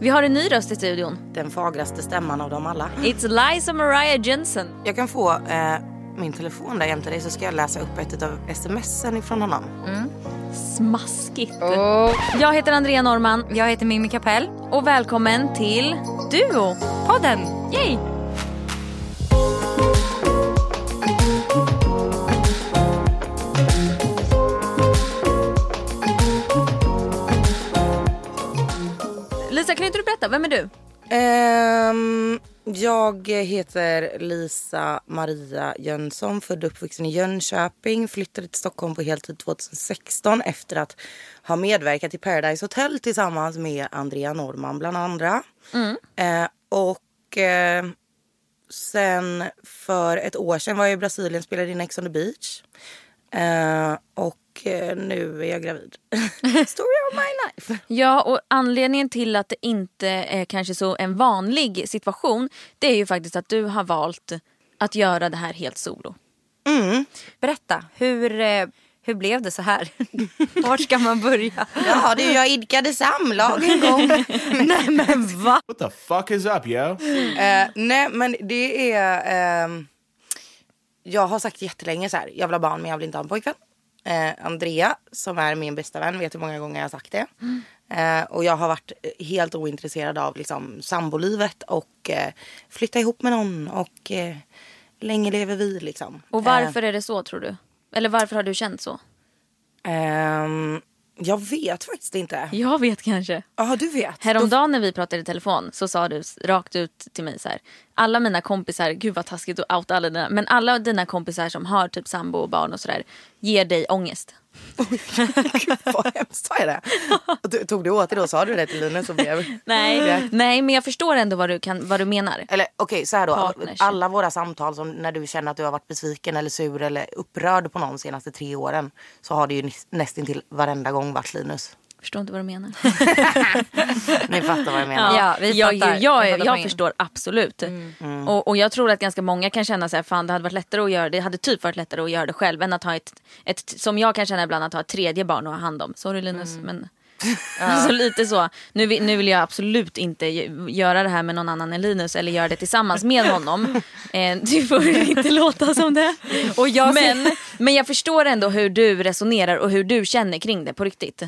Vi har en ny röst i studion. Den fagraste stämman av dem alla. It's Liza Mariah Jensen. Jag kan få eh, min telefon där jämte dig så ska jag läsa upp ett av smsen ifrån honom. Smaskigt. Jag heter Andrea Norman Jag heter Mimmi Kapell. och välkommen till Duo. Podden! Yay! Kan inte du berätta, vem är du? Ehm, jag heter Lisa Maria Jönsson, född och uppvuxen i Jönköping. Flyttade till Stockholm på heltid 2016 efter att ha medverkat i Paradise Hotel tillsammans med Andrea Norman bland andra. Eh, och eh, sen för ett år sedan var jag i Brasilien och spelade in Ex on the beach. Eh, och eh, nu är jag gravid. Story of my life. Ja, och anledningen till att det inte är kanske så en vanlig situation det är ju faktiskt att du har valt att göra det här helt solo. Berätta, hur, eh, hur blev det så här? Vart ska man börja? Ja du, jag idkade samlag en gång. Nej men va? What the fuck is up, yo? Eh, nej men det är... ehm, jag har sagt jättelänge så här. Jag vill ha barn men jag vill inte ha en pojkvän. Eh, Andrea som är min bästa vän vet hur många gånger jag har sagt det. Eh, och jag har varit helt ointresserad av liksom, sambolivet och eh, flytta ihop med någon och eh, länge lever vi liksom. Och varför är det så tror du? Eller varför har du känt så? Ehm, jag vet faktiskt inte. Jag vet kanske. Ja du vet. Häromdagen när vi pratade i telefon så sa du rakt ut till mig så här. Alla mina kompisar, gud vad taskigt att outa alla dina, men alla dina kompisar som har typ sambo och barn och sådär ger dig ångest. Gud vad hemskt, sa jag det? Du- Tog du åt dig då? Sa du det till Linus som blev... Nej, nej men jag förstår ändå vad du, kan, vad du menar. Eller okej, så här då. Alla våra samtal som när du känner att du har varit besviken eller sur eller upprörd på någon de senaste tre åren. Så har det ju näst- nästintill varenda gång varit Linus. Förstår inte vad du menar. Ni fattar vad jag menar. Ja, vi jag, fattar. jag, jag, jag poängen. förstår absolut. Mm. Och, och jag tror att ganska många kan känna så här, fan det hade varit lättare att göra det hade typ varit lättare att göra det själv än att ha ett, ett som jag kan känna ibland att ha ett tredje barn att ha hand om. Sorry Linus Mm. men Alltså lite så. Nu, vill- nu vill jag absolut inte gö- göra det här med någon annan än Linus eller göra det tillsammans med honom. Eh, det får inte låta som det. Och jag men, men jag förstår ändå hur du resonerar och hur du känner kring det på riktigt.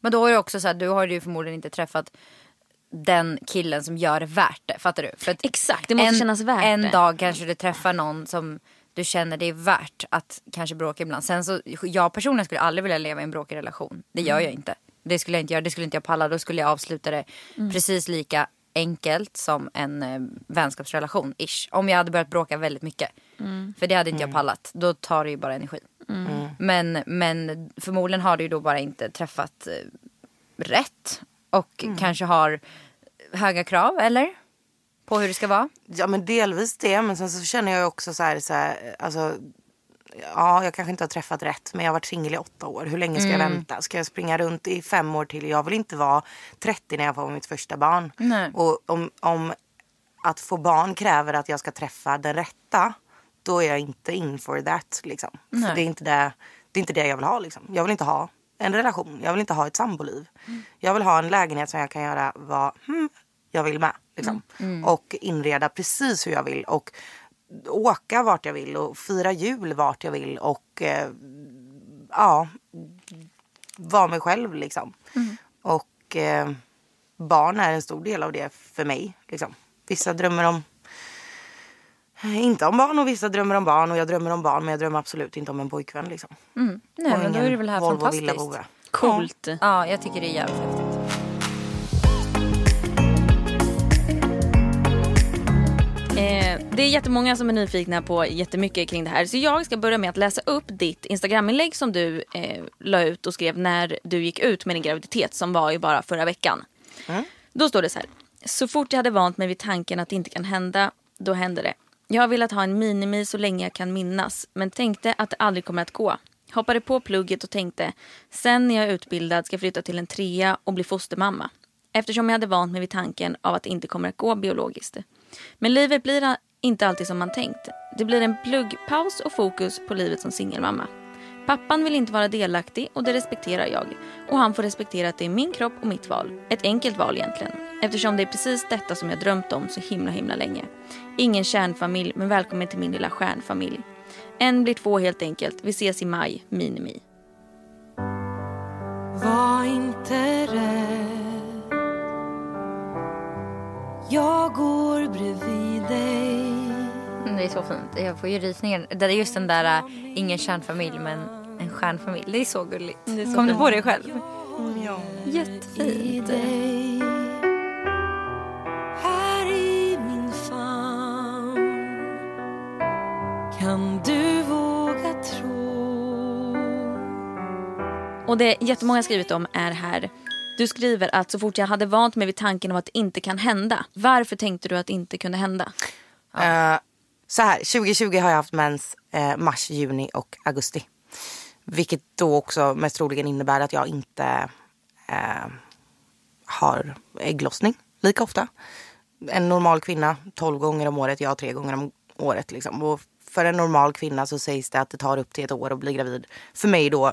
Men då är det också så här, du har ju förmodligen inte träffat den killen som gör det värt det. Fattar du? För att Exakt, det måste en, kännas värt En det. dag kanske du träffar någon som du känner det är värt att kanske bråka ibland. Sen så, jag personligen skulle aldrig vilja leva i en bråkig relation. Det gör jag inte. Det skulle jag inte göra, det skulle inte jag palla. Då skulle jag avsluta det precis lika enkelt som en eh, vänskapsrelation. Ish. Om jag hade börjat bråka väldigt mycket. För det hade inte jag pallat. Då tar det ju bara energi. Men, men förmodligen har du ju då bara inte träffat eh, rätt. Och kanske har höga krav, eller? På hur det ska vara. Ja men delvis det men sen så känner jag också så här, så här alltså Ja, jag kanske inte har träffat rätt men jag har varit singel i åtta år. Hur länge ska jag vänta? Ska jag springa runt i fem år till? Jag vill inte vara 30 när jag får mitt första barn. Nej. Och om, om att få barn kräver att jag ska träffa den rätta då är jag inte in for that. Liksom. För det, är inte det, det är inte det jag vill ha. Liksom. Jag vill inte ha en relation. Jag vill inte ha ett samboliv. Jag vill ha en lägenhet som jag kan göra vad hmm, jag vill med. Liksom. Och inreda precis hur jag vill. Och åka vart jag vill och fira jul vart jag vill. Och eh, ja, vara mig själv liksom. Och eh, barn är en stor del av det för mig. Liksom. Vissa drömmer om inte om barn och vissa drömmer om barn och jag drömmer om barn men jag drömmer absolut inte om en pojkvän liksom. Nej Och men då är det väl här Volvo fantastiskt. Coolt. Ja, jag tycker det är jävligt häftigt. Eh, det är jättemånga som är nyfikna på jättemycket kring det här. Så jag ska börja med att läsa upp ditt Instagraminlägg som du eh, la ut och skrev när du gick ut med din graviditet som var ju bara förra veckan. Då står det så här. Så fort jag hade vant mig vid tanken att det inte kan hända, då hände det. Jag har velat ha en minimi så länge jag kan minnas, men tänkte att det aldrig kommer att gå. Hoppade på plugget och tänkte, sen när jag är utbildad ska jag flytta till en trea och bli fostermamma. Eftersom jag hade vant mig vid tanken av att det inte kommer att gå biologiskt. Men livet blir inte alltid som man tänkt. Det blir en pluggpaus och fokus på livet som singelmamma. Pappan vill inte vara delaktig och det respekterar jag. Och han får respektera att det är min kropp och mitt val. Ett enkelt val egentligen. Eftersom det är precis detta som jag drömt om så himla himla länge. Ingen kärnfamilj men välkommen till min lilla stjärnfamilj. En blir två helt enkelt. Vi ses i maj. Minimi. Var inte rädd Jag går bredvid det är så fint. Jag får ju rysningar. Det är just den där äh, ingen kärnfamilj men en stjärnfamilj. Det är så gulligt. Kom du på det själv? Ja. i Jättefint. dig Här i min famn Kan du våga tro Och det jättemånga skrivit om är här. Du skriver att så fort jag hade vant mig vid tanken om att det inte kan hända. Varför tänkte du att det inte kunde hända? Eh, så här, 2020 har jag haft mens eh, mars, juni och augusti. Vilket då också mest troligen innebär att jag inte eh, har ägglossning lika ofta. En normal kvinna 12 gånger om året, jag tre gånger om året. Liksom. Och för en normal kvinna så sägs det att det tar upp till ett år att bli gravid. För mig då, eh,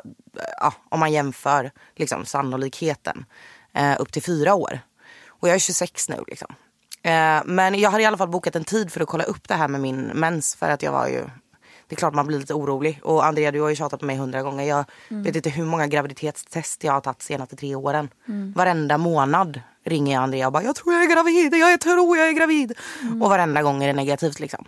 ja, om man jämför liksom, sannolikheten, eh, upp till fyra år. Och jag är 26 nu liksom. Eh, men jag hade i alla fall bokat en tid för att kolla upp det här med min mens. För att jag var ju, det är klart man blir lite orolig. Och Andrea du har ju tjatat på mig hundra gånger. Jag vet inte hur många graviditetstest jag har tagit senaste tre åren. Varenda månad ringer jag Andrea och bara jag tror jag är gravid, jag tror jag är gravid. Och varenda gång är det negativt liksom.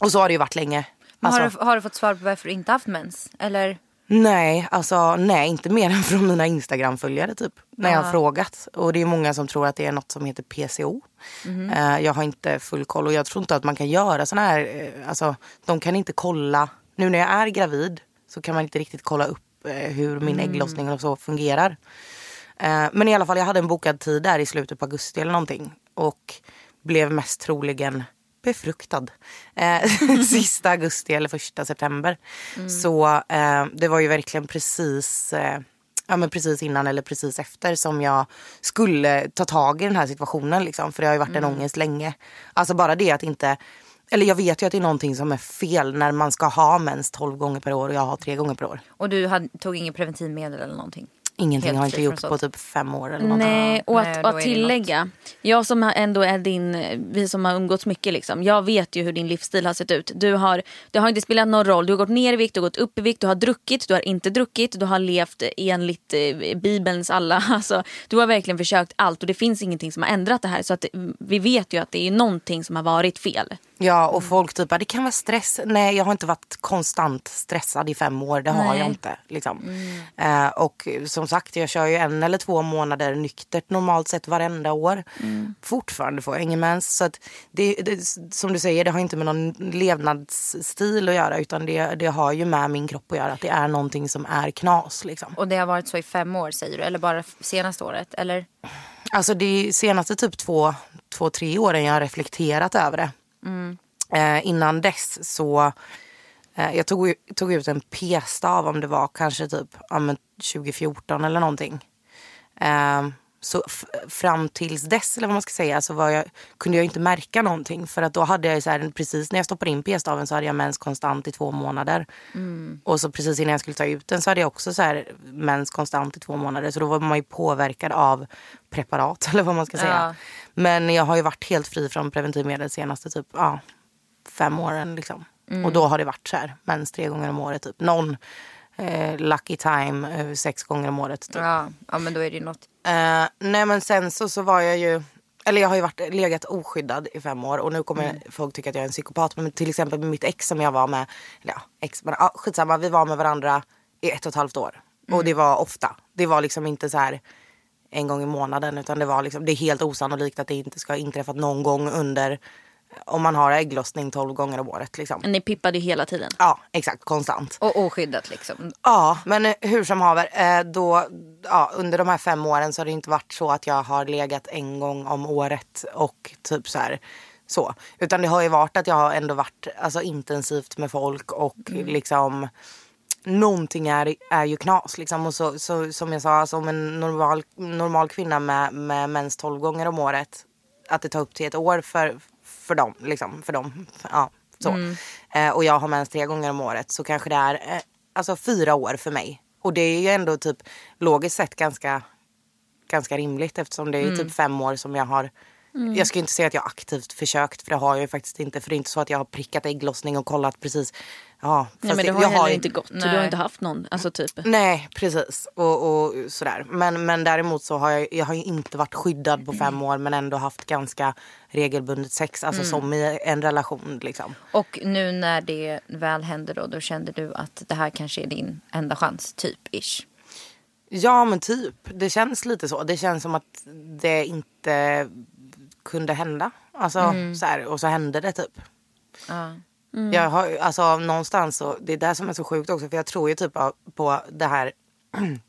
Och så har det ju varit länge. Men har, Alltså- du, har du fått svar på varför du inte haft mens? Eller? Nej, alltså nej, inte mer än från mina Instagram-följare typ. När jag har frågat. Och det är många som tror att det är något som heter PCO. Eh, jag har inte full koll och jag tror inte att man kan göra såna här, eh, alltså de kan inte kolla. Nu när jag är gravid så kan man inte riktigt kolla upp eh, hur min ägglossning och så fungerar. Men i alla fall, jag hade en bokad tid där i slutet på augusti eller någonting. Och blev mest troligen befruktad. Eh, sista augusti eller första september. Så eh, det var ju verkligen precis, eh, ja, men precis innan eller precis efter som jag skulle ta tag i den här situationen. Liksom, för det har ju varit en ångest länge. Alltså bara det att inte eller jag vet ju att det är någonting som är fel när man ska ha mens 12 gånger per år och jag har tre gånger per år. Och du hade, tog inget preventivmedel eller någonting? Ingenting Helt har inte gjort på typ fem år eller någonting. Nej, och Nej, att, och att tillägga. Jag som ändå är din, vi som har umgåtts mycket liksom. Jag vet ju hur din livsstil har sett ut. Du har, det har inte spelat någon roll. Du har gått ner i vikt, du har gått upp i vikt, du har druckit, du har inte druckit. Du har levt enligt eh, bibelns alla. Alltså, du har verkligen försökt allt och det finns ingenting som har ändrat det här. Så att, mm, vi vet ju att det är någonting som har varit fel. Ja och folk typ det kan vara stress. Nej jag har inte varit konstant stressad i fem år. Det har Nej. jag inte. Liksom. Eh, och som sagt jag kör ju en eller två månader nyktert normalt sett varenda år. Fortfarande får jag ingen mens. Så att det, det, som du säger det har inte med någon levnadsstil att göra. Utan det, det har ju med min kropp att göra. Att det är någonting som är knas. Liksom. Och det har varit så i fem år säger du? Eller bara senaste året? Eller? Alltså de senaste typ två, två, tre åren jag har reflekterat över det. Eh, innan dess så, eh, jag tog, tog ut en p-stav om det var kanske typ ja, men 2014 eller någonting. Eh, så fram tills dess eller vad man ska säga så jag, kunde jag inte märka någonting. För att då hade jag så här, precis när jag stoppade in p-staven så hade jag mens konstant i två månader. Och så precis innan jag skulle ta ut den så hade jag också så här mens konstant i två månader. Så då var man ju påverkad av preparat eller vad man ska säga. Ja. Men jag har ju varit helt fri från preventivmedel senaste typ ja, fem åren. Liksom. Och då har det varit så här mens tre gånger om året. Typ. Någon eh, lucky time eh, sex gånger om året. Typ. Ja, ja men då är det ju något. Eh, nej men sen så, så var jag ju, eller jag har ju varit, legat oskyddad i fem år och nu kommer folk tycka att jag är en psykopat. Men till exempel med mitt ex som jag var med, eller ja, ex, men ja, skitsamma, vi var med varandra i ett och ett halvt år. Och det var ofta. Det var liksom inte så här en gång i månaden utan det var liksom, det är helt osannolikt att det inte ska ha inträffat någon gång under, om man har ägglossning 12 gånger om året liksom. Ni pippade hela tiden. Ja, exakt, konstant. Och oskyddat liksom. Ja, men eh, hur som haver. Eh, då, ja, under de här fem åren så har det inte varit så att jag har legat en gång om året och typ så här. Så. Utan det har ju varit att jag har ändå varit alltså, intensivt med folk och liksom någonting är, är ju knas. Liksom. Och så, så, som jag sa, som en normal, normal kvinna med, med mens 12 gånger om året. Att det tar upp till ett år för, för dem. Liksom, för dem. Ja, så. Eh, och jag har mens tre gånger om året. Så kanske det är eh, alltså fyra år för mig. Och det är ju ändå typ logiskt sett ganska, ganska rimligt eftersom det är Mm. typ fem år som jag har Jag ska inte säga att jag aktivt försökt för det har jag ju faktiskt inte. För det är inte så att jag har prickat ägglossning och kollat precis. Ja, Nej, men det har jag ju- inte gått. Du Nej. har inte haft någon, alltså typ. Nej, precis. Och, och sådär. Men, men däremot så har jag, jag har ju inte varit skyddad på fem år men ändå haft ganska regelbundet sex. Alltså som i en relation liksom. Och nu när det väl hände då, då kände du att det här kanske är din enda chans, typ ish. Ja men typ. Det känns lite så. Det känns som att det inte kunde hända. Alltså så här, och så hände det typ. Ja. Jag har, alltså någonstans så, det är det som är så sjukt också för jag tror ju typ på- det här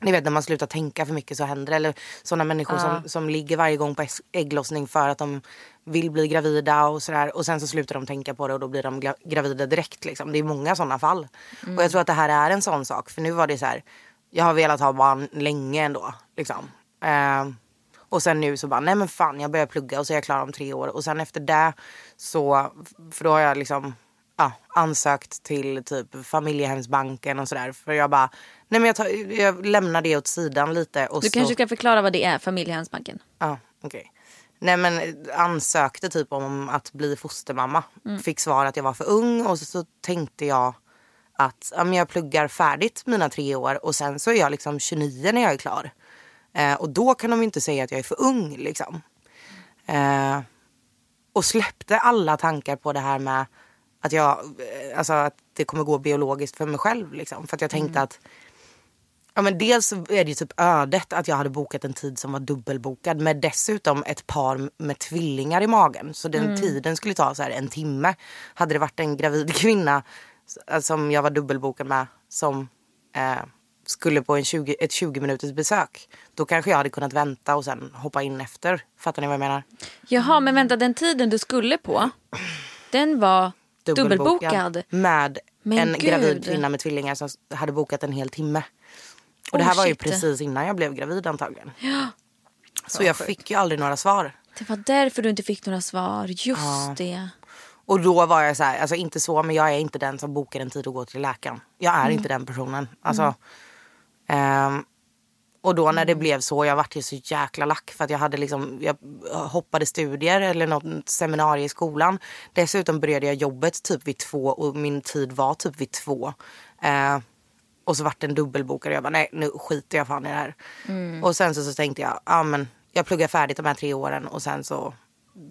Ni vet när man slutar tänka för mycket så händer det. Eller sådana människor som, som ligger varje gång på ägg- ägglossning för att de vill bli gravida och sådär. Och sen så slutar de tänka på det och då blir de gra- gravida direkt. Liksom. Det är många sådana fall. Och jag tror att det här är en sån sak. För nu var det så här. Jag har velat ha barn länge ändå. Liksom. Eh, och sen nu så bara, nej men fan jag börjar plugga och så är jag klar om tre år. Och sen efter det så, för då har jag liksom ja, ansökt till typ familjehemsbanken och sådär. För jag bara, nej men jag, tar, jag lämnar det åt sidan lite. Och Du så, kanske ska förklara vad det är, familjehemsbanken. Ja, okej. Nej men ansökte typ om att bli fostermamma. Fick svar att jag var för ung och så, så tänkte jag att ja, jag pluggar färdigt mina tre år och sen så är jag liksom 29 när jag är klar. Eh, och då kan de inte säga att jag är för ung liksom. Eh, och släppte alla tankar på det här med att jag, eh, alltså att det kommer gå biologiskt för mig själv liksom. För att jag tänkte att Ja men dels är det ju typ ödet att jag hade bokat en tid som var dubbelbokad med dessutom ett par med tvillingar i magen. Så den tiden skulle ta så här en timme. Hade det varit en gravid kvinna som jag var dubbelbokad med som eh, skulle på en 20, ett 20 minuters besök. Då kanske jag hade kunnat vänta och sen hoppa in efter. Fattar ni vad jag menar? Jaha, men vänta, den tiden du skulle på, den var dubbelbokad. Med Men en gud. gravid kvinna med tvillingar som hade bokat en hel timme. Och det Oh, här var ju precis innan jag blev gravid antagligen. Så jag fick ju aldrig några svar. Det var därför du inte fick några svar. Just det. Och då var jag så här, alltså inte så men jag är inte den som bokar en tid och går till läkaren. Jag är inte den personen. Alltså, ehm, och då när det blev så, jag vart ju så jäkla lack för att jag hade liksom, jag hoppade studier eller något seminarium i skolan. Dessutom började jag jobbet typ vid två och min tid var typ vid två. Eh, och så vart det en dubbelbokad och jag bara nej nu skiter jag fan i det här. Och sen så, så tänkte jag, ja men jag pluggar färdigt de här tre åren och sen så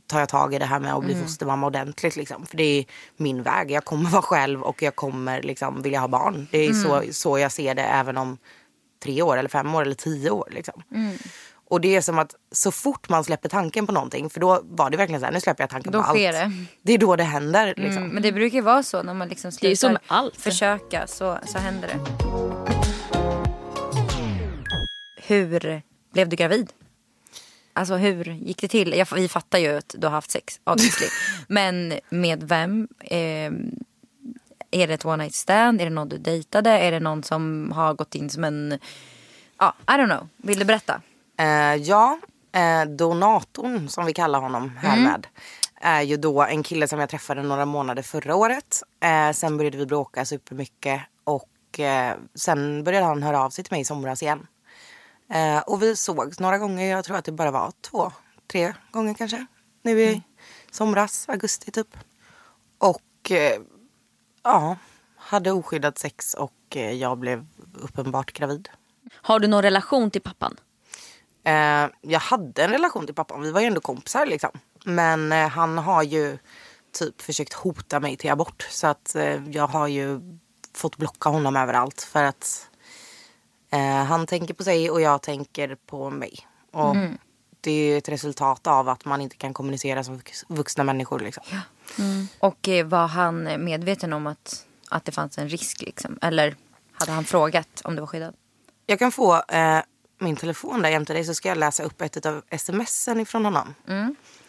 tar jag tag i det här med att bli fostermamma ordentligt. Liksom. För det är min väg. Jag kommer vara själv och jag kommer liksom vilja ha barn. Det är så, så jag ser det även om tre år eller fem år eller tio år. Liksom. Och det är som att så fort man släpper tanken på någonting, för då var det verkligen så här, nu släpper jag tanken Då på allt. sker det. Det är då det händer. Liksom. Mm, men det brukar ju vara så när man liksom Det är ju slutar allt. försöka så, så händer det. Hur blev du gravid? Alltså hur gick det till? Jag, vi fattar ju att du har haft sex, obviously. Men med vem? Eh, är det ett one night stand? Är det någon du dejtade? Är det någon som har gått in som en... Ja, I don't know. Vill du berätta? Eh, ja, eh, donatorn som vi kallar honom härmed. Är ju då en kille som jag träffade några månader förra året. Eh, sen började vi bråka supermycket. Och eh, sen började han höra av sig till mig i somras igen. Eh, och vi sågs några gånger. Jag tror att det bara var två, tre gånger kanske. Nu i somras, augusti typ. Och eh, ja, hade oskyddat sex och eh, jag blev uppenbart gravid. Har du någon relation till pappan? Eh, jag hade en relation till pappan. Vi var ju ändå kompisar liksom. Men eh, han har ju typ försökt hota mig till abort. Så att eh, jag har ju fått blocka honom överallt. För att eh, han tänker på sig och jag tänker på mig. Och det är ju ett resultat av att man inte kan kommunicera som vux- vuxna människor liksom. Och eh, var han medveten om att, att det fanns en risk? Liksom? Eller hade han frågat om det var skyddat? Jag kan få eh, min telefon där jämte dig så ska jag läsa upp ett av smsen ifrån honom.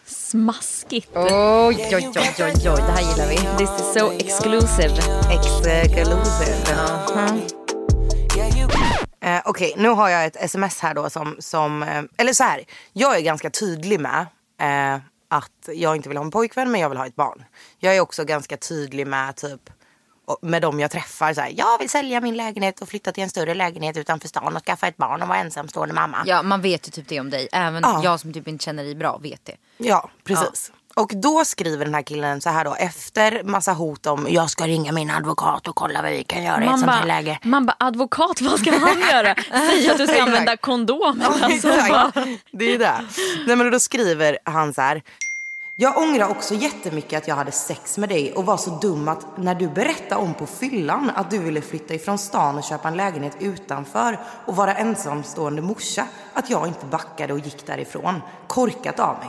Smaskigt. Oj, oj, oj, oj, oj. Det här gillar vi. This is so exclusive. Exclusive. Eh, Okej, nu har jag ett sms här då som, som eh, eller så här. Jag är ganska tydlig med eh, att jag inte vill ha en pojkvän men jag vill ha ett barn. Jag är också ganska tydlig med typ med dem jag träffar. Så här, jag vill sälja min lägenhet och flytta till en större lägenhet utanför stan och skaffa ett barn och vara ensamstående mamma. Ja man vet ju typ det om dig. Även Ja. jag som typ inte känner dig bra vet det. Ja, precis. Och då skriver den här killen så här då efter massa hot om jag ska ringa min advokat och kolla vad vi kan göra i ett Man sånt här läge. man bara, advokat, vad ska han göra? Säg att du ska använda kondom. Alltså, Det är det. Nej, men då skriver han så här. Jag ångrar också jättemycket att jag hade sex med dig och var så dum att när du berättade om på fyllan att du ville flytta ifrån stan och köpa en lägenhet utanför och vara ensamstående morsa, att jag inte backade och gick därifrån. Korkat av mig.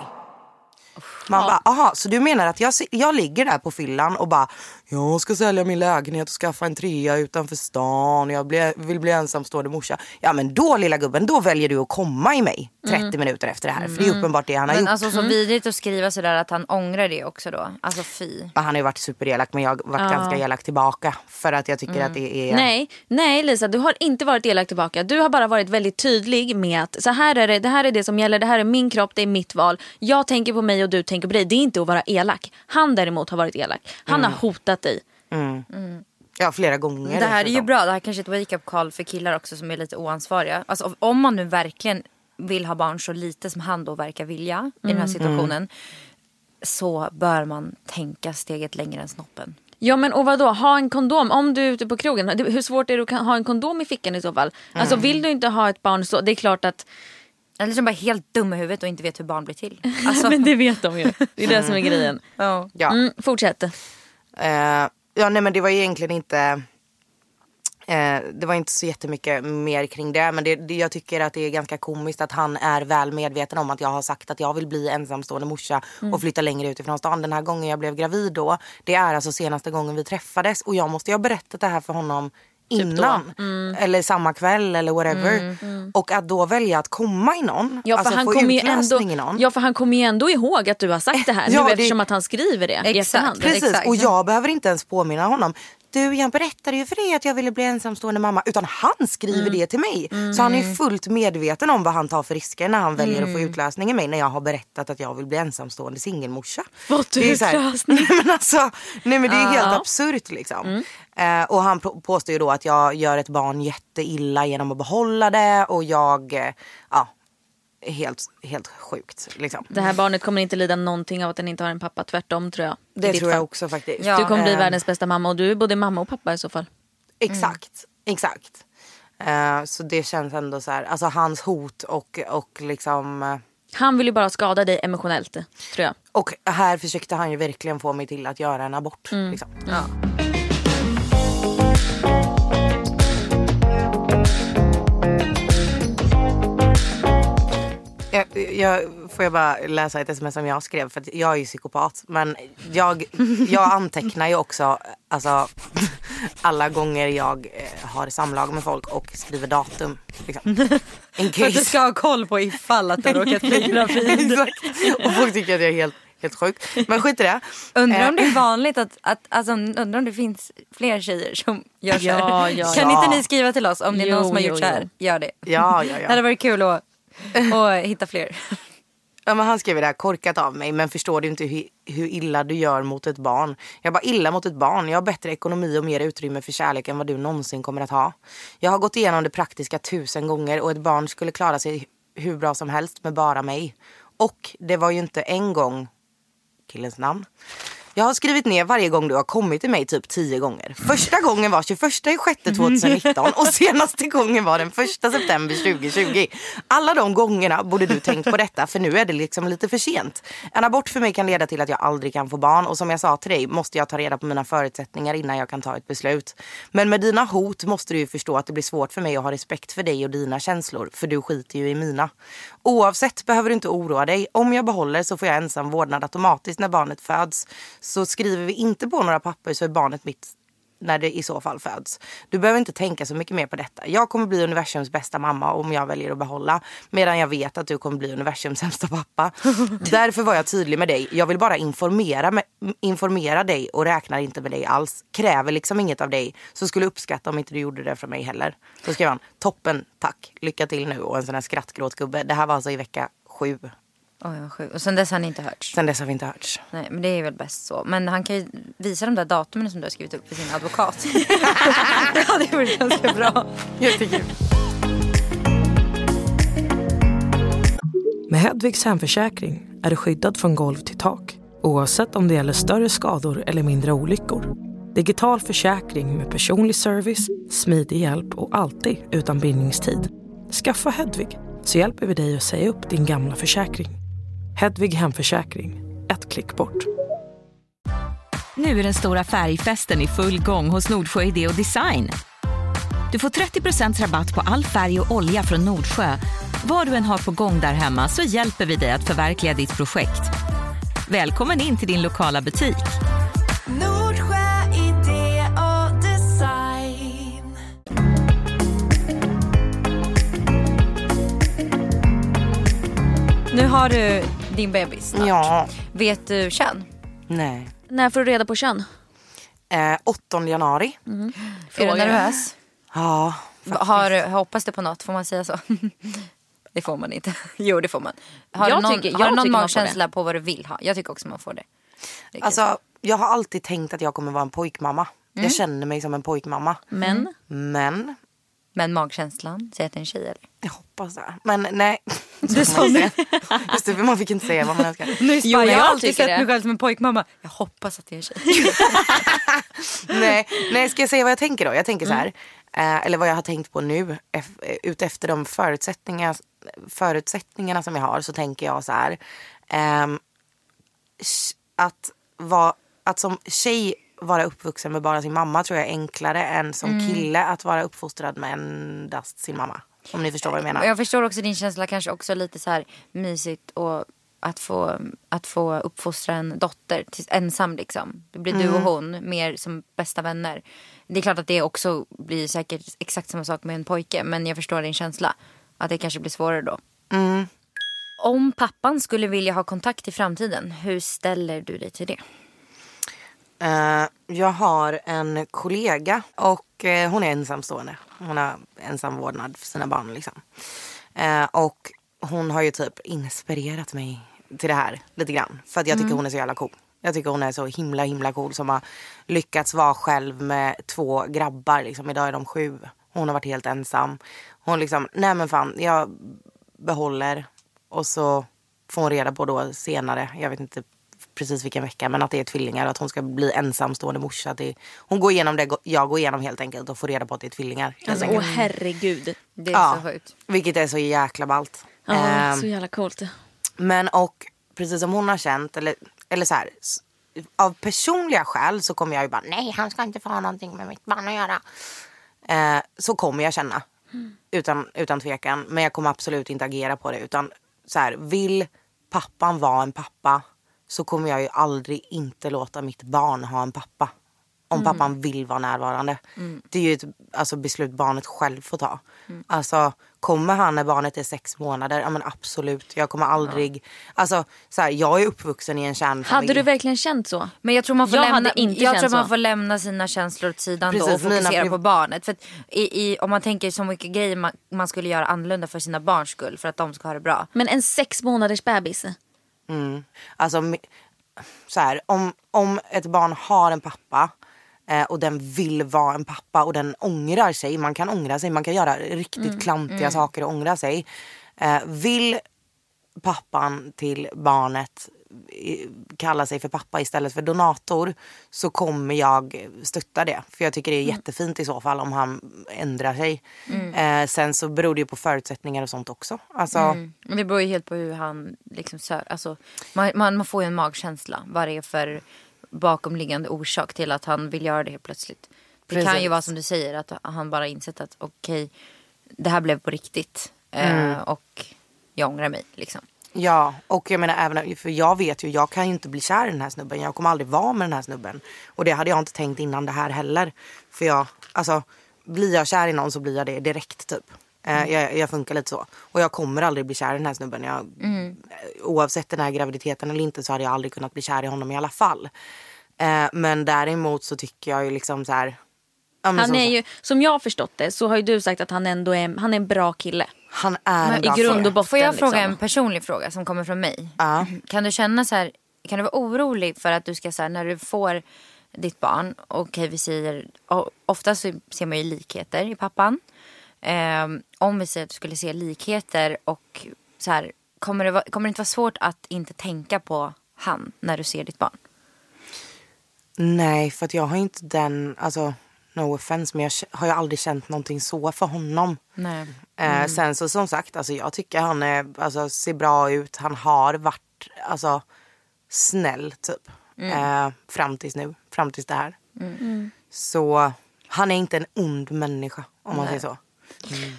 Man bara, aha, så du menar att jag, jag ligger där på fyllan och bara, jag ska sälja min lägenhet och skaffa en trea utanför stan, jag vill bli ensamstående morsa. Ja men då lilla gubben, då väljer du att komma i mig 30 minuter efter det här. För det är uppenbart det han har Men gjort. alltså så vidrigt att skriva sådär att han ångrar det också då. Alltså fy. Han har ju varit superelak men jag har varit ganska elak tillbaka. För att jag tycker att det är... Nej, nej Lisa, du har inte varit elak tillbaka. Du har bara varit väldigt tydlig med att så här är det, det här är det som gäller, det här är min kropp, det är mitt val. Jag tänker på mig och du tänker på dig. Det är inte att vara elak. Han däremot har varit elak. Han har hotat dig. Ja flera gånger. Det här är ju dessutom. bra. Det här kanske är ett wake-up call för killar också som är lite oansvariga. Alltså om man nu verkligen vill ha barn så lite som han då verkar vilja i den här situationen. Så bör man tänka steget längre än snoppen. Ja men och vadå, ha en kondom. Om du är ute på krogen, hur svårt är det att ha en kondom i fickan i så fall? Alltså vill du inte ha ett barn så, det är klart att Eller som bara helt dum i huvudet och inte vet hur barn blir till. Alltså, Men det vet de ju. Det är det som är grejen. ja. Ja. Mm, fortsätt. Eh, ja nej men det var egentligen inte eh, det var inte så jättemycket mer kring det men det, det, jag tycker att det är ganska komiskt att han är väl medveten om att jag har sagt att jag vill bli ensamstående morsa och flytta längre ut ifrån stan. Den här gången jag blev gravid då, det är alltså senaste gången vi träffades och jag måste ju ha berättat det här för honom innan. Eller samma kväll eller whatever. Och att då välja att komma i någon, Ja för, alltså han få ju ändå, utlösning i någon. ja för han kommer ju ändå ihåg att du har sagt det här Ja, nu det- eftersom att han skriver det i Exakt, efterhand. Precis, Exakt. och jag behöver inte ens påminna honom. Du, jag berättade ju för dig att jag ville bli ensamstående mamma. Utan han skriver Mm. det till mig. Så han är ju fullt medveten om vad han tar för risker när han väljer Mm. att få utlösning i mig. När jag har berättat att jag vill bli ensamstående singelmorsa. Fått utlösning. Nej men alltså, nej men det är helt Ja. Mm. absurt liksom. Eh, och han på- påstår ju då att jag gör ett barn jätteilla genom att behålla det. Och jag, eh, ja, helt, helt sjukt liksom. Det här barnet kommer inte lida någonting av att den inte har en pappa. Tvärtom tror jag. Det tror jag fall. också faktiskt. Ja. Du kommer bli Eh, världens bästa mamma och du är både mamma och pappa i så fall. Exakt, exakt. Eh, så det känns ändå så här, alltså hans hot och, och liksom eh, Han vill ju bara skada dig emotionellt tror jag. och här försökte han ju verkligen få mig till att göra en abort. Liksom. Jag, jag, får jag bara läsa ett sms som jag skrev för att jag är ju psykopat. Men jag, jag antecknar ju också alltså, alla gånger jag eh, har samlag med folk och skriver datum. Liksom. In För att du ska ha koll på ifall att du har råkat bli gravid. Exakt. Och folk tycker att jag är helt, helt sjuk. Men skit i det. Undrar om Eh, det är vanligt att, att alltså, undrar om det finns fler tjejer som gör så här. Ja, ja, Kan ja. inte ni skriva till oss om det är Jo, någon som har jo, gjort så här? jo. Gör det. Ja, ja, Det hade ja. varit kul att, Och hitta fler. ja men han skriver det här korkat av mig men förstår du inte hur, hur illa du gör mot ett barn? Jag bara illa mot ett barn. Jag har bättre ekonomi och mer utrymme för kärlek än vad du någonsin kommer att ha. Jag har gått igenom det praktiska tusen gånger och ett barn skulle klara sig hur bra som helst med bara mig. Och det var ju inte en gång killens namn. Jag har skrivit ner varje gång du har kommit till mig typ tio gånger. Första gången var 21 juni 2019 och senaste gången var den 1 september 2020. Alla de gångerna borde du tänkt på detta för nu är det liksom lite för sent. En abort för mig kan leda till att jag aldrig kan få barn och som jag sa till dig måste jag ta reda på mina förutsättningar innan jag kan ta ett beslut. Men med dina hot måste du ju förstå att det blir svårt för mig att ha respekt för dig och dina känslor för du skiter ju i mina. Oavsett behöver du inte oroa dig. Om jag behåller så får jag ensam vårdnad automatiskt när barnet föds. Så skriver vi inte på några papper så är barnet mitt när det i så fall föds. Du behöver inte tänka så mycket mer på detta. Jag kommer bli universums bästa mamma om jag väljer att behålla. Medan jag vet att du kommer bli universums sämsta pappa. Därför var jag tydlig med dig. Jag vill bara informera, med, informera dig och räknar inte med dig alls. Kräver liksom inget av dig. Så skulle uppskatta om inte du gjorde det för mig heller. Så skrev han, toppen, tack, lycka till nu och en sån här skrattgråtgubbe. Det här var alltså i vecka sju Oj, vad sjukt. Och sen dess har han inte hörts. Sen dess har vi inte hörts. Nej, men det är väl bäst så. Men han kan ju visa de där datumen som du har skrivit upp för sin advokat. det hade varit ganska bra. Jättekul. Med Hedvigs hemförsäkring är du skyddad från golv till tak oavsett om det gäller större skador eller mindre olyckor. Digital försäkring med personlig service, smidig hjälp och alltid utan bindningstid. Skaffa Hedvig så hjälper vi dig att säga upp din gamla försäkring. Hedvig hemförsäkring, ett klick bort. Nu är den stora färgfesten i full gång hos Nordsjö Idé och Design. Du får 30% rabatt på all färg och olja från Nordsjö. Vad du än har på gång där hemma så hjälper vi dig att förverkliga ditt projekt. Välkommen in till din lokala butik. Nordsjö idé och design. Nu har du din bebis snart. Ja. Vet du kön? Nej. När får du reda på kön? Eh, 8 januari. Är du nervös? Ja. Har, hoppas du på något? Får man säga så? det får man inte. jo det får man. Har Jag du någon, tycker- har jag du någon magkänsla på vad du vill ha? Jag tycker också man får det. det. Alltså, jag har alltid tänkt att jag kommer vara en pojkmamma. Jag känner mig som en pojkmamma. Men Men Men magkänslan, säg att det är en tjej eller? jag hoppas det. Men nej. Du sa det. Just det, för man fick inte säga vad man önskar. Jo, men jag jag har alltid sett det. mig själv som en pojkmamma. Jag hoppas att det är en tjej. nej, nej, ska jag säga vad jag tänker då? Jag tänker så här. Eh, eller vad jag har tänkt på nu. Eh, utefter de förutsättningar, förutsättningarna som jag har så tänker jag så här. sh- att, vara, att som tjej vara uppvuxen med bara sin mamma tror jag är enklare än som kille att vara uppfostrad med endast sin mamma. Om ni förstår vad jag menar. Jag förstår också din känsla kanske också lite så här mysigt och att få, att få uppfostra en dotter till, ensam liksom. Det blir du och hon mer som bästa vänner. Det är klart att det också blir säkert exakt samma sak med en pojke men jag förstår din känsla. Att det kanske blir svårare då. Om pappan skulle vilja ha kontakt i framtiden, hur ställer du dig till det? Eh, jag har en kollega och eh, hon är ensamstående. Hon har ensam vårdnad för sina barn liksom. Eh, och hon har ju typ inspirerat mig till det här lite grann. För att jag tycker hon är så jävla cool. Jag tycker hon är så himla himla cool som har lyckats vara själv med två grabbar. Liksom. Idag är de sju. Hon har varit helt ensam. Hon liksom, nej men fan jag behåller och så får hon reda på då senare, jag vet inte precis vilken vecka, men att det är tvillingar och att hon ska bli ensamstående morsa. Det, hon går igenom det jag går igenom helt enkelt och får reda på att det är tvillingar. alltså, åh herregud. Det är Ja, så sjukt. vilket är så jäkla ballt. Ja, Ehm, så jävla coolt. men och precis som hon har känt, eller, eller så här, av personliga skäl så kommer jag ju bara nej han ska inte få ha någonting med mitt barn att göra. Eh, så kommer jag känna. Utan, utan tvekan. Men jag kommer absolut inte agera på det. Utan så här, vill pappan vara en pappa så kommer jag ju aldrig inte låta mitt barn ha en pappa. Om pappan vill vara närvarande. Det är ju ett alltså, beslut barnet själv får ta. Alltså kommer han när barnet är sex månader? Ja men absolut. Jag kommer aldrig. Alltså så här, jag är uppvuxen i en kärnfamilj. Hade du verkligen känt så? Men jag tror man får, Jag lämna, hade inte jag tror man får lämna sina känslor åt sidan då Precis, och mina fokusera på barnet. För att i, i, om man tänker så mycket grejer man, man skulle göra annorlunda för sina barns skull för att de ska ha det bra. Men en sex månaders bebis. Alltså mi- så här, om, om ett barn har en pappa eh, och den vill vara en pappa och den ångrar sig. Man kan ångra sig, man kan göra riktigt klantiga saker och ångra sig. Eh, vill pappan till barnet kalla sig för pappa istället för donator så kommer jag stötta det. För jag tycker det är jättefint i så fall om han ändrar sig. Eh, sen så beror det ju på förutsättningar och sånt också. Alltså, Men det beror ju helt på hur han liksom sör. Alltså, man, man, man får ju en magkänsla. Vad det är för bakomliggande orsak till att han vill göra det helt plötsligt. Det kan ju Precis. vara som du säger att han bara insett att okej, det här blev på riktigt. Mm. Eh, och jag ångrar mig liksom. Ja, och jag menar även, för jag vet ju, jag kan ju inte bli kär i den här snubben. Jag kommer aldrig vara med den här snubben. Och det hade jag inte tänkt innan det här heller. För jag, alltså, blir jag kär i någon så blir jag det direkt typ. Eh, jag, jag funkar lite så. Och jag kommer aldrig bli kär i den här snubben. Jag, Oavsett den här graviditeten eller inte så hade jag aldrig kunnat bli kär i honom i alla fall. Eh, men däremot så tycker jag ju liksom så här. ja, Han som är sagt- ju, som jag har förstått det så har ju du sagt att han ändå är, han är en bra kille. Han är en i bra grund fråga. och botten. Får jag fråga liksom. en personlig fråga som kommer från mig? Ja. Kan du känna så här, kan du vara orolig för att du ska så här, när du får ditt barn, okej vi säger, ofta så ser man ju likheter i pappan. Ehm, om vi säger att du skulle se likheter och så här, kommer det, vara, kommer det inte vara svårt att inte tänka på han när du ser ditt barn? Nej, för att jag har inte den, alltså no offense, men jag har ju aldrig känt någonting så för honom. Nej. Eh, sen så som sagt, alltså jag tycker han är, alltså, ser bra ut. Han har varit alltså, snäll typ. Eh, fram tills nu, fram tills det här. Så han är inte en ond människa om man säger så.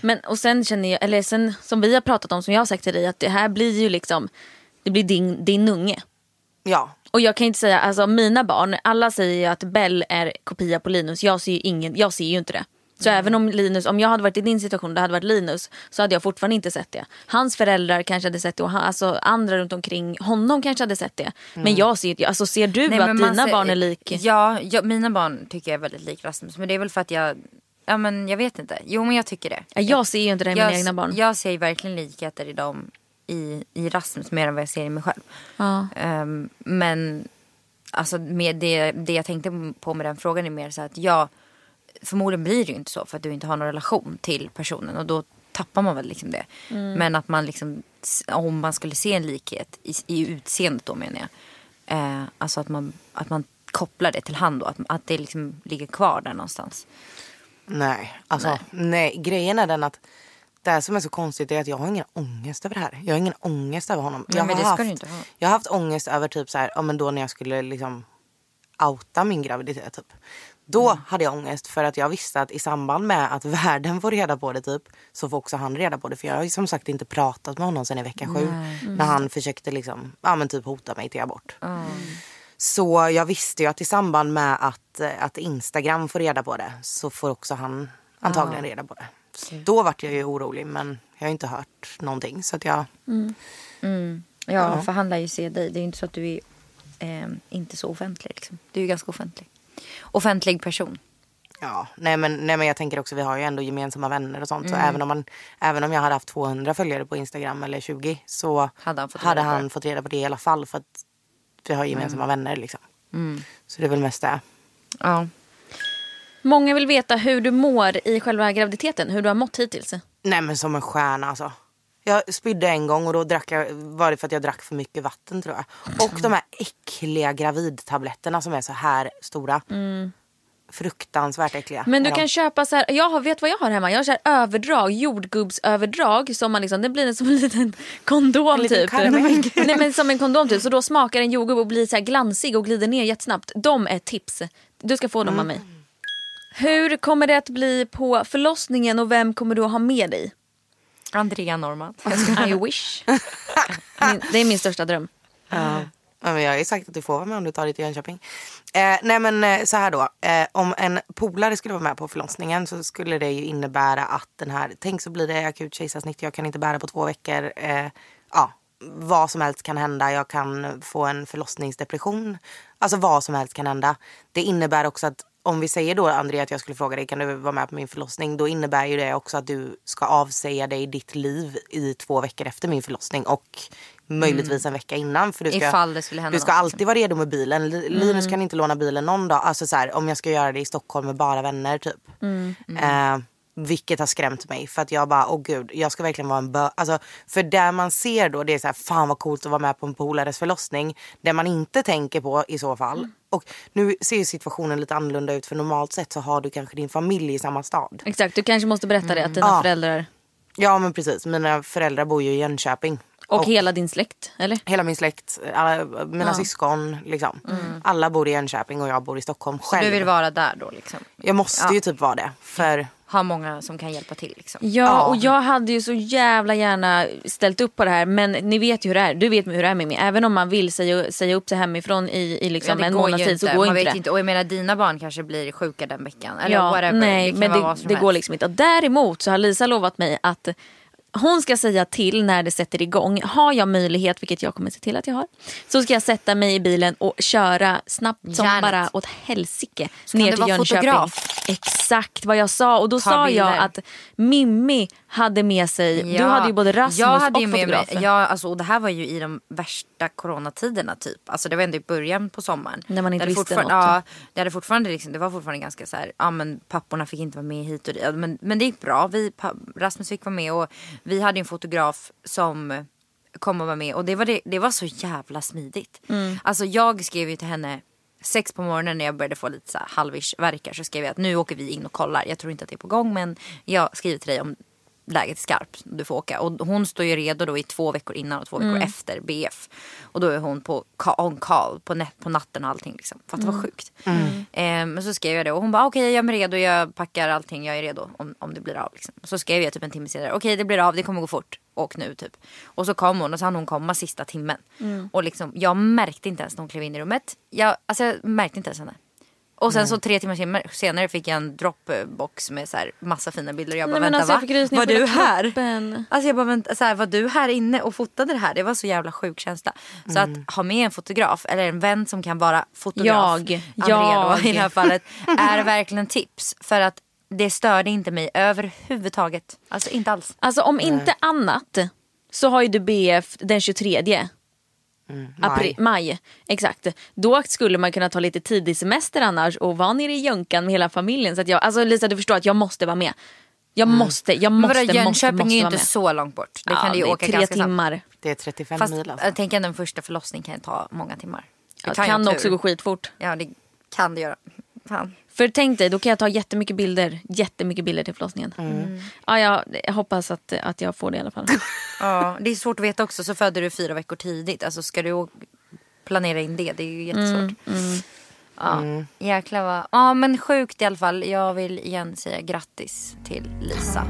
Men och sen känner jag, eller sen som vi har pratat om, som jag har sagt till dig, att det här blir ju liksom, det blir din, din unge. Ja, Och jag kan inte säga, alltså mina barn, alla säger ju att Bell är kopia på Linus. Jag ser ju, ingen, jag ser ju inte det. Så även om Linus, om jag hade varit i din situation, det hade varit Linus, så hade jag fortfarande inte sett det. Hans föräldrar kanske hade sett det och han, alltså andra runt omkring honom kanske hade sett det. Men jag ser inte, alltså ser du Nej, att dina ser- barn är lik? Ja, ja, mina barn tycker jag är väldigt lik Rasmus. Men det är väl för att jag, ja men jag vet inte. Jo men jag tycker det. Ja, jag ser ju inte det i mina egna barn. Jag ser ju verkligen likheter i dem i, i Rasmus mer än vad jag ser i mig själv. Ja. Ehm, men alltså med det, det jag tänkte på med den frågan är mer så att ja, förmodligen blir det ju inte så för att du inte har någon relation till personen och då tappar man väl liksom det. Men att man liksom, om man skulle se en likhet i, i utseendet då menar jag. Eh, alltså att man, att man kopplar det till han då, att, att det liksom ligger kvar där någonstans. nej. Alltså, nej. Grejen är den att det som är så konstigt är att jag har ingen ångest över det här. Jag har ingen ångest över honom. Nej, jag, har haft, ha. jag har haft ångest över typ så här, ja, men då när jag skulle liksom outa min graviditet typ. Då Mm. hade jag ångest för att jag visste att i samband med att världen får reda på det typ så får också han reda på det. För jag har som sagt inte pratat med honom sedan i vecka sju. När han försökte liksom, ja men typ hota mig till abort. Så jag visste ju att i samband med att, att Instagram får reda på det så får också han antagligen reda på det. Så då vart jag ju orolig men jag har inte hört någonting. Så att jag, Ja, för han lär ju se dig. Det är ju inte så att du är eh, inte så offentlig. Liksom. Du är ju ganska offentlig. Offentlig person. ja, nej men, nej men jag tänker också vi har ju ändå gemensamma vänner och sånt. Så även om, man, även om jag hade haft 200 följare på Instagram eller 20 så Hade han fått reda på han det. fått reda på det i alla fall. För att vi har gemensamma vänner liksom. Så det är väl mest det. Ja. Många vill veta hur du mår i själva graviditeten, hur du har mått hittills. Nej men som en stjärna alltså. Jag spydde en gång och då drack jag, var det för att jag drack för mycket vatten tror jag. Och de här äckliga gravidtabletterna som är så här stora. Fruktansvärt äckliga. Men du kan de. köpa så här, jag har, vet vad jag har hemma? Jag har så här överdrag, jordgubbsöverdrag som man liksom, det blir som en liten kondom En liten typ. Nej men som en kondom typ, så då smakar en jordgubb och blir så här glansig och glider ner jättesnabbt. De är tips. Du ska få dem av mig. Hur kommer det att bli på förlossningen och vem kommer du att ha med dig? Andrea Norman. I wish. Min, det är min största dröm. Ja. Ja, men jag har ju sagt att du får vara med om du tar dig till Jönköping. Eh, nej men eh, så här då. Eh, om en polare skulle vara med på förlossningen så skulle det ju innebära att den här, tänk så blir det akut kejsarsnitt, jag kan inte bära på två veckor. Eh, ja, vad som helst kan hända. Jag kan få en förlossningsdepression. Alltså vad som helst kan hända. Det innebär också att om vi säger då Andrea att jag skulle fråga dig kan du vara med på min förlossning. Då innebär ju det också att du ska avsäga dig ditt liv i två veckor efter min förlossning. Och möjligtvis en vecka innan. För du ska, Du ska något, alltid vara redo med bilen. Li- Linus kan inte låna bilen någon dag. Alltså så här, om jag ska göra det i Stockholm med bara vänner typ. Eh, vilket har skrämt mig. För att jag bara, åh gud, jag ska verkligen vara en bö... Alltså, för där man ser då, det är så här, fan vad coolt att vara med på en polares förlossning. Det man inte tänker på i så fall. Och nu ser ju situationen lite annorlunda ut. För normalt sett så har du kanske din familj i samma stad. Exakt, du kanske måste berätta det att dina Ja. föräldrar Ja men precis, mina föräldrar bor ju i Jönköping. och, hela din släkt, eller? Hela min släkt, alla, mina syskon, liksom. Alla bor i Jönköping och jag bor i Stockholm själv. Du vill vara där då liksom. Jag måste ju typ vara det. För Ha många som kan hjälpa till liksom. Ja, och jag hade ju så jävla gärna ställt upp på det här men ni vet ju hur det är. Du vet hur det är med mig. Även om man vill säga, säga upp sig hemifrån i, i liksom det en månads tid så går Man inte vet det. inte. Och jag menar dina barn kanske blir sjuka den veckan. Eller ja, whatever. nej, kan men vara det, det går liksom inte. Och däremot så har Lisa lovat mig att hon ska säga till när det sätter igång. Har jag möjlighet, vilket jag kommer se till att jag har, så ska jag sätta mig i bilen och köra snabbt som Järnet. bara åt helsike kan ner till Jönköping. fotograf? Exakt vad jag sa. Och då Ta sa jag bilder. att Mimmi hade med sig, du Ja, hade ju både Rasmus jag hade och ju med fotograf. Mig, ja, alltså, och det här var ju i de värsta coronatiderna typ. Alltså det var ändå i början på sommaren. När man inte visste något. Ja, det, hade fortfarande liksom, det var fortfarande ganska så här, ja men papporna fick inte vara med hit och dit. Ja, Men, men det gick bra. Vi, Rasmus fick vara med och vi hade en fotograf som kom och var med. Och det var, det, det var så jävla smidigt. Mm. Alltså jag skrev ju till henne sex på morgonen när jag började få lite så halvish verkar så skrev jag att nu åker vi in och kollar. Jag tror inte att det är på gång men jag skriver till dig om läget är skarpt. Du får åka. Och hon står ju redo då i två veckor innan och två veckor Mm. efter BF. Och då är hon på on call på, på natten och allting. Liksom. För att det var sjukt. Eh, men så skrev jag det och hon bara okej jag är med redo. Jag packar allting. Jag är redo om, om det blir av. Liksom. Så skrev jag typ en timme senare. Okej det blir av. Det kommer gå fort. Åk nu typ. Och så kom hon och så hann hon komma sista timmen. Och liksom, jag märkte inte ens när hon klev in i rummet. Jag, alltså, jag märkte inte ens henne. Och sen så tre timmar sen- senare fick jag en dropbox med så här massa fina bilder. Jag bara Nej, vänta alltså, va? Var du här? kroppen. Alltså jag bara vänta, så här, var du här inne och fotade det här? Det var så jävla sjuk känsla. Så att ha med en fotograf eller en vän som kan vara fotograf. Jag. Andrea Jag. då i det här fallet. Är verkligen tips. För att det störde inte mig överhuvudtaget. Alltså inte alls. Alltså om inte annat så har ju du BF den 23 April, maj. Exakt. Då skulle man kunna ta lite tidig semester annars och vara nere i Jönkan med hela familjen. Så att jag, alltså Lisa du förstår att jag måste vara med. Jag måste, jag måste, vadå, måste, Jönköping måste är ju inte med. så långt bort. Det kan ja, du ju det är åka tre ganska timmar. snabbt. Det är 35 Fast mil alltså. jag tänker att en första förlossning kan ta många timmar. Ja, kan kan också gå skitfort. Ja det kan det göra. Fan. För tänk dig, då kan jag ta jättemycket bilder. Jättemycket bilder till förlossningen. Mm. Ja, jag, jag hoppas att, att jag får det i alla fall. Ja, det är svårt att veta också. Så föder du fyra veckor tidigt. Alltså ska du planera in det? Det är ju jättesvårt. Ja, jäklar vad... Ja men sjukt i alla fall. Jag vill igen säga grattis till Lisa.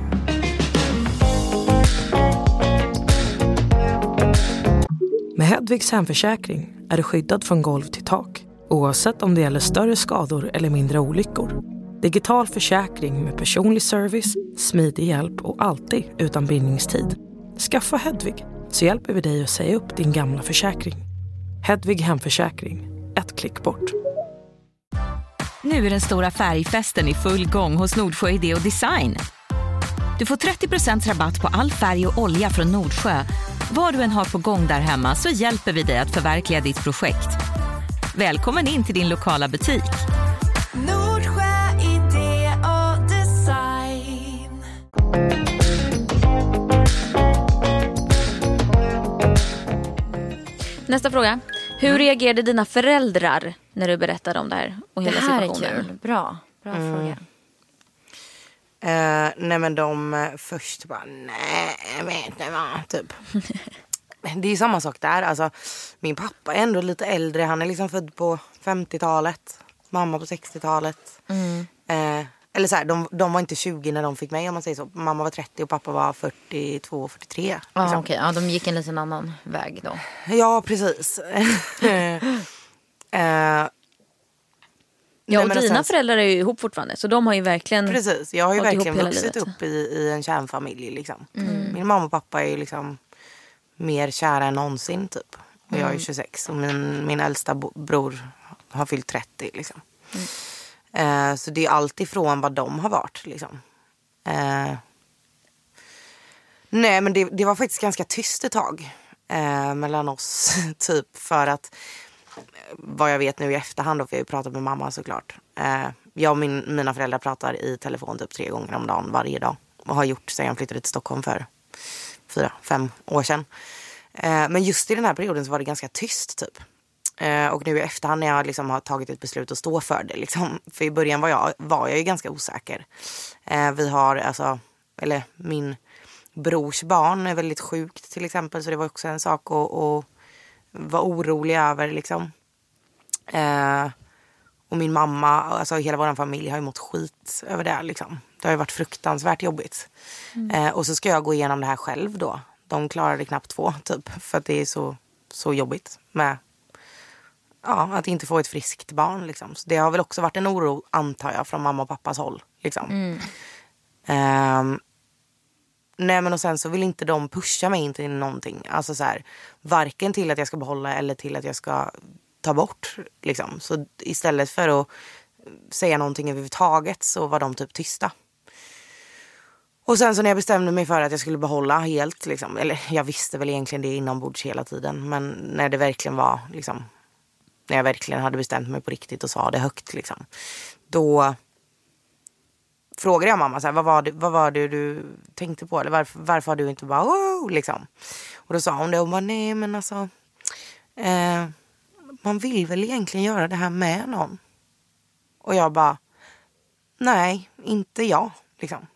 Med Hedvigs hemförsäkring är du skyddad från golv till tak oavsett om det gäller större skador eller mindre olyckor. Digital försäkring med personlig service, smidig hjälp och alltid utan bindningstid. Skaffa Hedvig så hjälper vi dig att säga upp din gamla försäkring. Hedvig hemförsäkring, ett klick bort. Nu är den stora färgfesten i full gång hos Nordsjö Idé och Design. Du får 30% rabatt på all färg och olja från Nordsjö. Vad du än har på gång där hemma så hjälper vi dig att förverkliga ditt projekt. Välkommen in till din lokala butik. Nordsjö idé och design. Nästa fråga. Hur reagerade dina föräldrar när du berättade om det här? Och Det hela här är situationen? kul. Bra. Bra fråga. Eh, nej men de eh, först bara, nej vet du vad, typ. Det är samma sak där. Alltså, min pappa är ändå lite äldre. Han är liksom född på 50-talet. Mamma på 60-talet. Eh, eller så här, de, de var inte 20 när de fick mig om man säger så. Mamma var 30 och pappa var 42, 43. Ja, liksom. okej. ja, de gick en liten annan väg då. Ja, precis. eh, Ja, och Nej, dina sen- föräldrar är ju ihop fortfarande. Så de har ju verkligen Precis, jag har ju verkligen vuxit livet. upp i, i en kärnfamilj. Liksom. Min mamma och pappa är ju liksom mer kära än någonsin typ. Och jag är 26 och min, min äldsta bror har fyllt 30. Liksom. Eh, så det är allt ifrån vad de har varit. Liksom. Eh, nej men det, det var faktiskt ganska tyst ett tag eh, mellan oss. typ för att vad jag vet nu i efterhand, då, för jag har ju pratat med mamma såklart. Eh, jag och min, mina föräldrar pratar i telefon typ tre gånger om dagen varje dag. Och har gjort sedan jag flyttade till Stockholm för fyra, fem år sedan. Eh, men just i den här perioden så var det ganska tyst typ. Eh, och nu i efterhand när jag liksom har tagit ett beslut att stå för det. Liksom, för i början var jag, var jag ju ganska osäker. Eh, vi har alltså, eller min brors barn är väldigt sjukt till exempel. Så det var också en sak att, att vara orolig över liksom. Eh, och min mamma, alltså hela vår familj har ju mått skit över det. Liksom. Det har ju varit fruktansvärt jobbigt. Eh, och så ska jag gå igenom det här själv då. De klarade knappt två typ. För att det är så, så jobbigt med ja, att inte få ett friskt barn. Liksom. Så det har väl också varit en oro antar jag från mamma och pappas håll. Liksom. Ehm, Nej men och sen så vill inte de pusha mig in till någonting. Alltså så här, varken till att jag ska behålla eller till att jag ska ta bort. Liksom. Så istället för att säga någonting överhuvudtaget så var de typ tysta. Och sen så när jag bestämde mig för att jag skulle behålla helt, liksom, eller jag visste väl egentligen det inombords hela tiden. Men när det verkligen var, liksom, när jag verkligen hade bestämt mig på riktigt och sa det högt, liksom, då frågade jag mamma så här, vad, var det, vad var det du tänkte på? Eller varför, varför har du inte bara oh, liksom? Och då sa hon det och bara nej men alltså eh, man vill väl egentligen göra det här med någon. Och jag bara nej, inte jag. Liksom.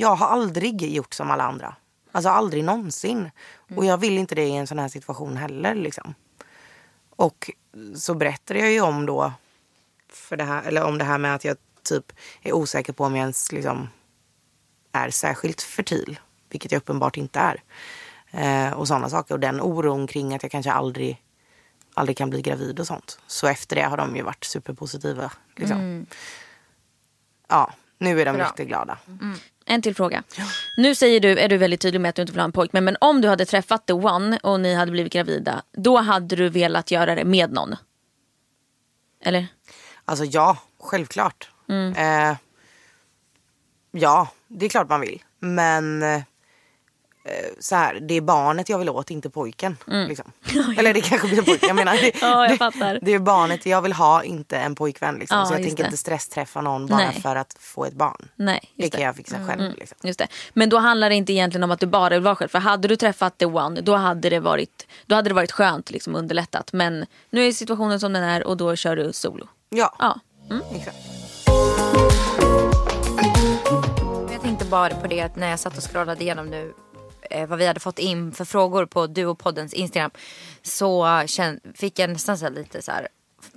Jag har aldrig gjort som alla andra. Alltså aldrig någonsin. Och jag vill inte det i en sån här situation heller. Liksom. Och så berättade jag ju om då för det här, eller om det här med att jag typ är osäker på om jag ens liksom är särskilt fertil. Vilket jag uppenbart inte är. Eh, och sådana saker. Och den oron kring att jag kanske aldrig, aldrig kan bli gravid och sånt. Så efter det har de ju varit superpositiva. Liksom. Ja, nu är de Bra. jätteglada. En till fråga. Nu säger du, är du väldigt tydlig med att du inte vill ha en pojkvän. Men om du hade träffat the one och ni hade blivit gravida. Då hade du velat göra det med någon? Eller? Alltså ja, självklart. Eh, ja, det är klart man vill. Men eh, så här, det är barnet jag vill åt, inte pojken. Liksom. Eller det kanske blir pojken, jag menar. Det, Ja, jag det, fattar. det är barnet jag vill ha, inte en pojkvän. Liksom. Ja, så jag tänker det. inte stressträffa någon bara Nej. för att få ett barn. Nej, Det kan det. jag fixa själv. Liksom. Just det. Men då handlar det inte egentligen om att du bara vill vara själv. För hade du träffat the one då hade det varit, då hade det varit skönt liksom underlättat. Men nu är situationen som den är och då kör du solo. Ja, Ja. exakt. Jag tänkte bara på det att när jag satt och scrollade igenom nu eh, vad vi hade fått in för frågor på Duopoddens Instagram så fick jag nästan så här lite så här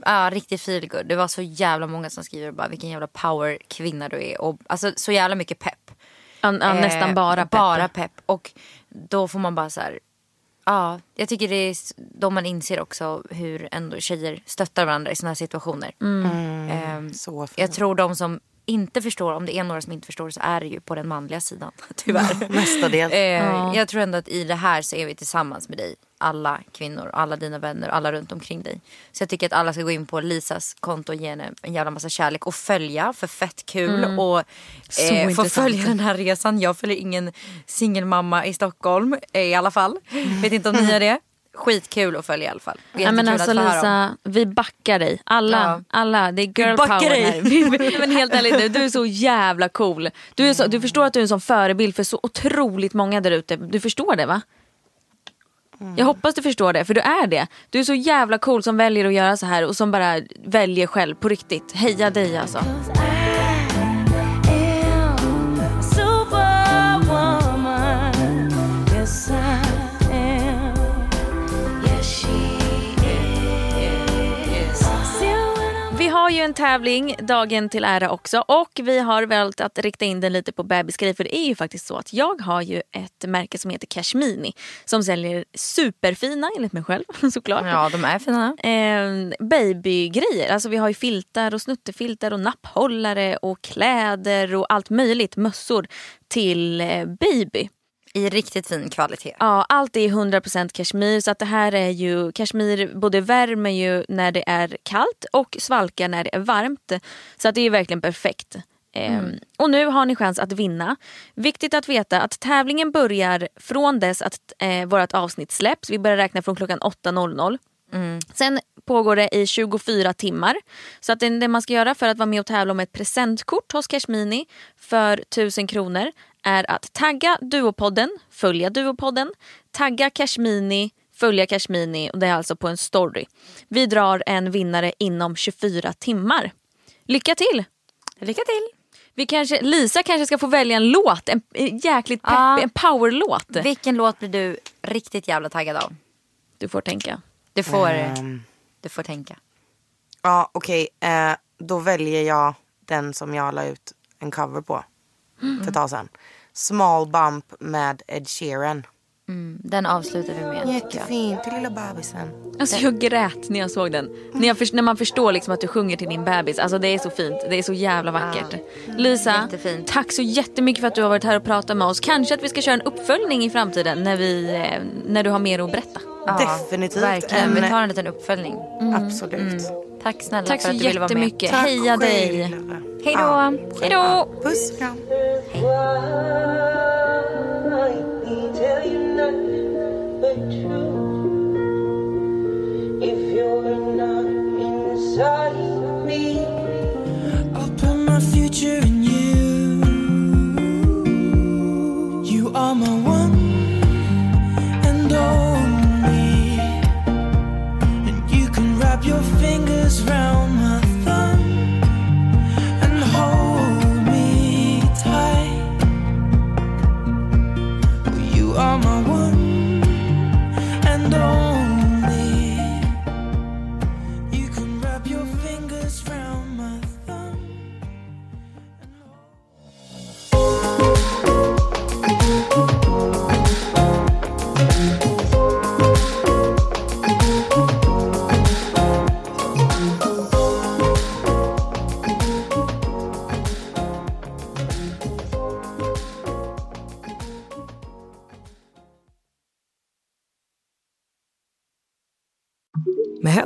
Ja, riktigt feelgood. Det var så jävla många som skriver bara vilken jävla power kvinna du är. Och, alltså så jävla mycket pepp. Ja, nästan Eh, bara pepp. Bara pepp. Och då får man bara så här. Ja, jag tycker det är då man inser också hur ändå tjejer stöttar varandra i såna här situationer. Ehm, Så fint. jag tror de som inte förstår, om det är några som inte förstår så är det ju på den manliga sidan. Tyvärr. Mestadels. Eh, Jag tror ändå att i det här så är vi tillsammans med dig. Alla kvinnor, alla dina vänner, alla runt omkring dig. Så jag tycker att alla ska gå in på Lisas konto och ge henne en jävla massa kärlek och följa för fett kul. Och Så eh, få följa den här resan. Jag följer ingen singelmamma i Stockholm eh, i alla fall. Vet inte om ni gör det. Skitkul att följa i alla fall. Ja, men alltså. Lisa, vi backar dig. Alla, Ja. alla. Det är girl backar power dig. här. Men helt ärligt nu, du är så jävla cool. Du, är så, du förstår att du är en sån förebild för så otroligt många där ute. Du förstår det va? Jag hoppas du förstår det, för du är det. Du är så jävla cool som väljer att göra så här och som bara väljer själv på riktigt. Heja dig alltså. Har ju en tävling dagen till ära också och vi har valt att rikta in den lite på bebisgrejer för det är ju faktiskt så att jag har ju ett märke som heter Cashmini som säljer superfina, enligt mig själv såklart. Ja, de är fina. Eh, babygrejer, alltså vi har ju filtar och snuttefiltar och napphållare och kläder och allt möjligt, mössor till eh, baby. I riktigt fin kvalitet. Ja, allt är 100% kashmir så att det här är ju kashmir både värmer ju när det är kallt och svalkar när det är varmt. Så att det är verkligen perfekt. Ehm, och nu har ni chans att vinna. Viktigt att veta att tävlingen börjar från dess att eh, vårt avsnitt släpps. Vi börjar räkna från klockan 8.00. Sen pågår det i 24 timmar. Så att det, det man ska göra för att vara med och tävla om ett presentkort hos Cashmini för 1000 kronor är att tagga Duopodden, följa Duopodden, tagga Cashmini, följa Cashmini och det är alltså på en story. Vi drar en vinnare inom 24 timmar. Lycka till! Lycka till. Vi kanske, Lisa kanske ska få välja en låt, en, en jäkligt pepp, Ja. en powerlåt. Vilken låt blir du riktigt jävla taggad av? Du får tänka. Du får, Ehm, du får tänka. ja, okej. Eh, då väljer jag den som jag la ut en cover på för ett tag sedan. Small Bump med Ed Sheeran. Den avslutar vi med. Jättefint till lilla bebisen. Alltså jag grät när jag såg den. När, jag för, när man förstår liksom att du sjunger till din bebis. Alltså det är så fint. Det är så jävla vackert. Lisa, Jättefint. tack så jättemycket för att du har varit här och pratat med oss. Kanske att vi ska köra en uppföljning i framtiden när, vi, eh, när du har mer att berätta. Ja, Definitivt Verkligen. en- Vi tar en liten uppföljning. Absolut. Tack snälla Tack för att du ville vara med. Tack så jättemycket. Heja dig. Hej då. Ja. Hej då. Puss kram. Hej.